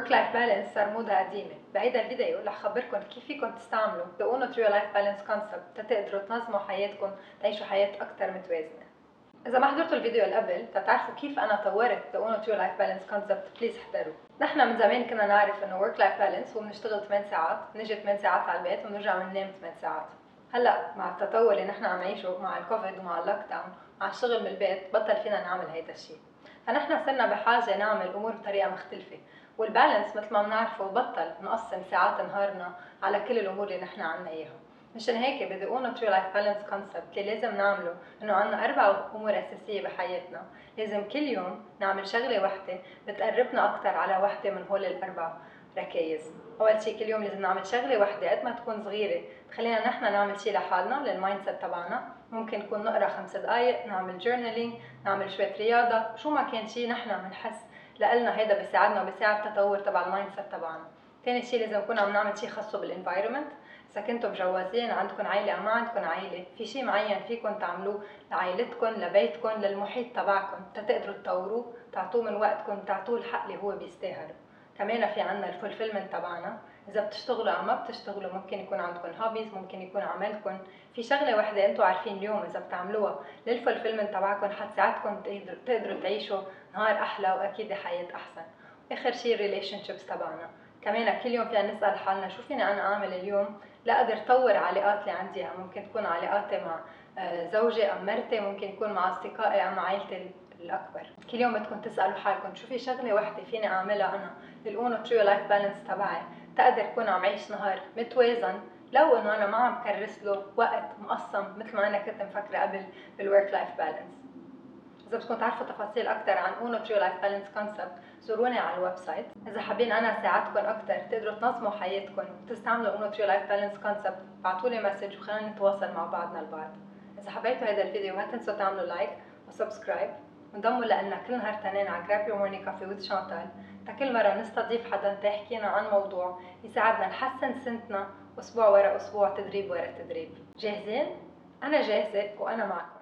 work life balance صار موضة قديمة بهيدا الفيديو رح خبركم كيف فيكم تستعملوا Uno Trio Life Balance Concept. تتقدروا تنظموا حياتكم تعيشوا حياة أكثر متوازنة. إذا ما حضرتوا الفيديو اللي قبل تتعرفوا كيف أنا طورت the Uno Trio Life Balance Concept. please احضروا نحن من زمان كنا نعرف إنه work life balance هو بنشتغل 8 ساعات بنجي 8 ساعات على البيت وبنرجع بننام 8 ساعات. هلأ مع التطور اللي نحن عم نعيشه مع الكوفيد ومع ال lockdown مع الشغل من البيت بطل فينا نعمل هيدا الشيء فنحن صرنا بحاجة نعمل الأمور بطريقة مختلفة. وال balance مثل ما بنعرفه بطل نقسم ساعات نهارنا على كل الأمور اللي نحن عنا إياها. مشان هيك بال Uno Trio Life Balance Concept اللي لازم نعمله إنه عنا أربع أمور أساسية بحياتنا. لازم كل يوم نعمل شغلة وحدة بتقربنا أكثر على وحدة من هول الأربع ركايز. أول شيء كل يوم لازم نعمل شغلة وحدة قد ما تكون صغيرة. تخلينا نحن نعمل شيء لحالنا لل mindset تبعنا. ممكن نكون نقرأ خمس دقائق نعمل journaling نعمل شوية رياضة. شو ما كان شيء نحن بنحس لنا هيدا بيساعدنا وبيساعد التطور تبع ال mindset تبعنا. ثاني شيء لازم نكون عم نعمل شيء خاصه بال environment إذا كنتم مجوزين عندكم عائله أو ما عندكم عائله في شيء معين فيكم تعملوه لعائلتكم لبيتكم للمحيط تبعكم. تقدروا تطوروه تعطوه من وقتكم تعطوه الحق اللي هو بيستاهله. كمان في عنا ال fulfillment تبعنا. إذا بتشتغلوا أو ما بتشتغلوا ممكن يكون عندكم hobbies ممكن يكون عملكم. في شغلة وحده أنتم عارفين اليوم إذا بتعملوها لل fulfillment تبعكم حتساعدكم تقدروا تعيشوا نهار أحلى وأكيد حياة أحسن. آخر شيء ال relationships تبعنا. كمان كل يوم فينا نسأل حالنا شو فيني أنا أعمل اليوم؟ لاقدر طور علاقات اللي عندي. ممكن تكون علاقاتي مع آه، زوجي أو مرتي ممكن يكون مع أصدقائي أو مع عائلتي. الأكبر. كل يوم بدكم تسألوا حالكم شو في شغلة وحدة فيني أعملها أنا؟ لل Uno-Trio Life Balance تبعي. تقدر اكون عم عيش نهار متوازن. لو إنه أنا ما عم كرس له وقت مقسم مثل ما أنا كنت مفكرة قبل بال work life balance إذا بدكم تعرفوا تفاصيل أكثر عن Uno-Trio Life Balance Concept زوروني على ال website. إذا حابين أنا ساعدكم أكثر تقدروا تنظموا حياتكم وتستعملوا Uno-Trio Life Balance Concept ابعثوا لي message وخلينا نتواصل مع بعضنا البعض. إذا حبيتوا هذا الفيديو ما تنسوا تعملوا like و subscribe وانضموا لنا كل نهار تنين على Grab Your Morning Coffee with Chantal تا كل مرة نستضيف حدا تحكينا عن موضوع يساعدنا نحسن سنتنا أسبوع ورا أسبوع تدريب ورا تدريب. جاهزين؟ أنا جاهزة وأنا معكم.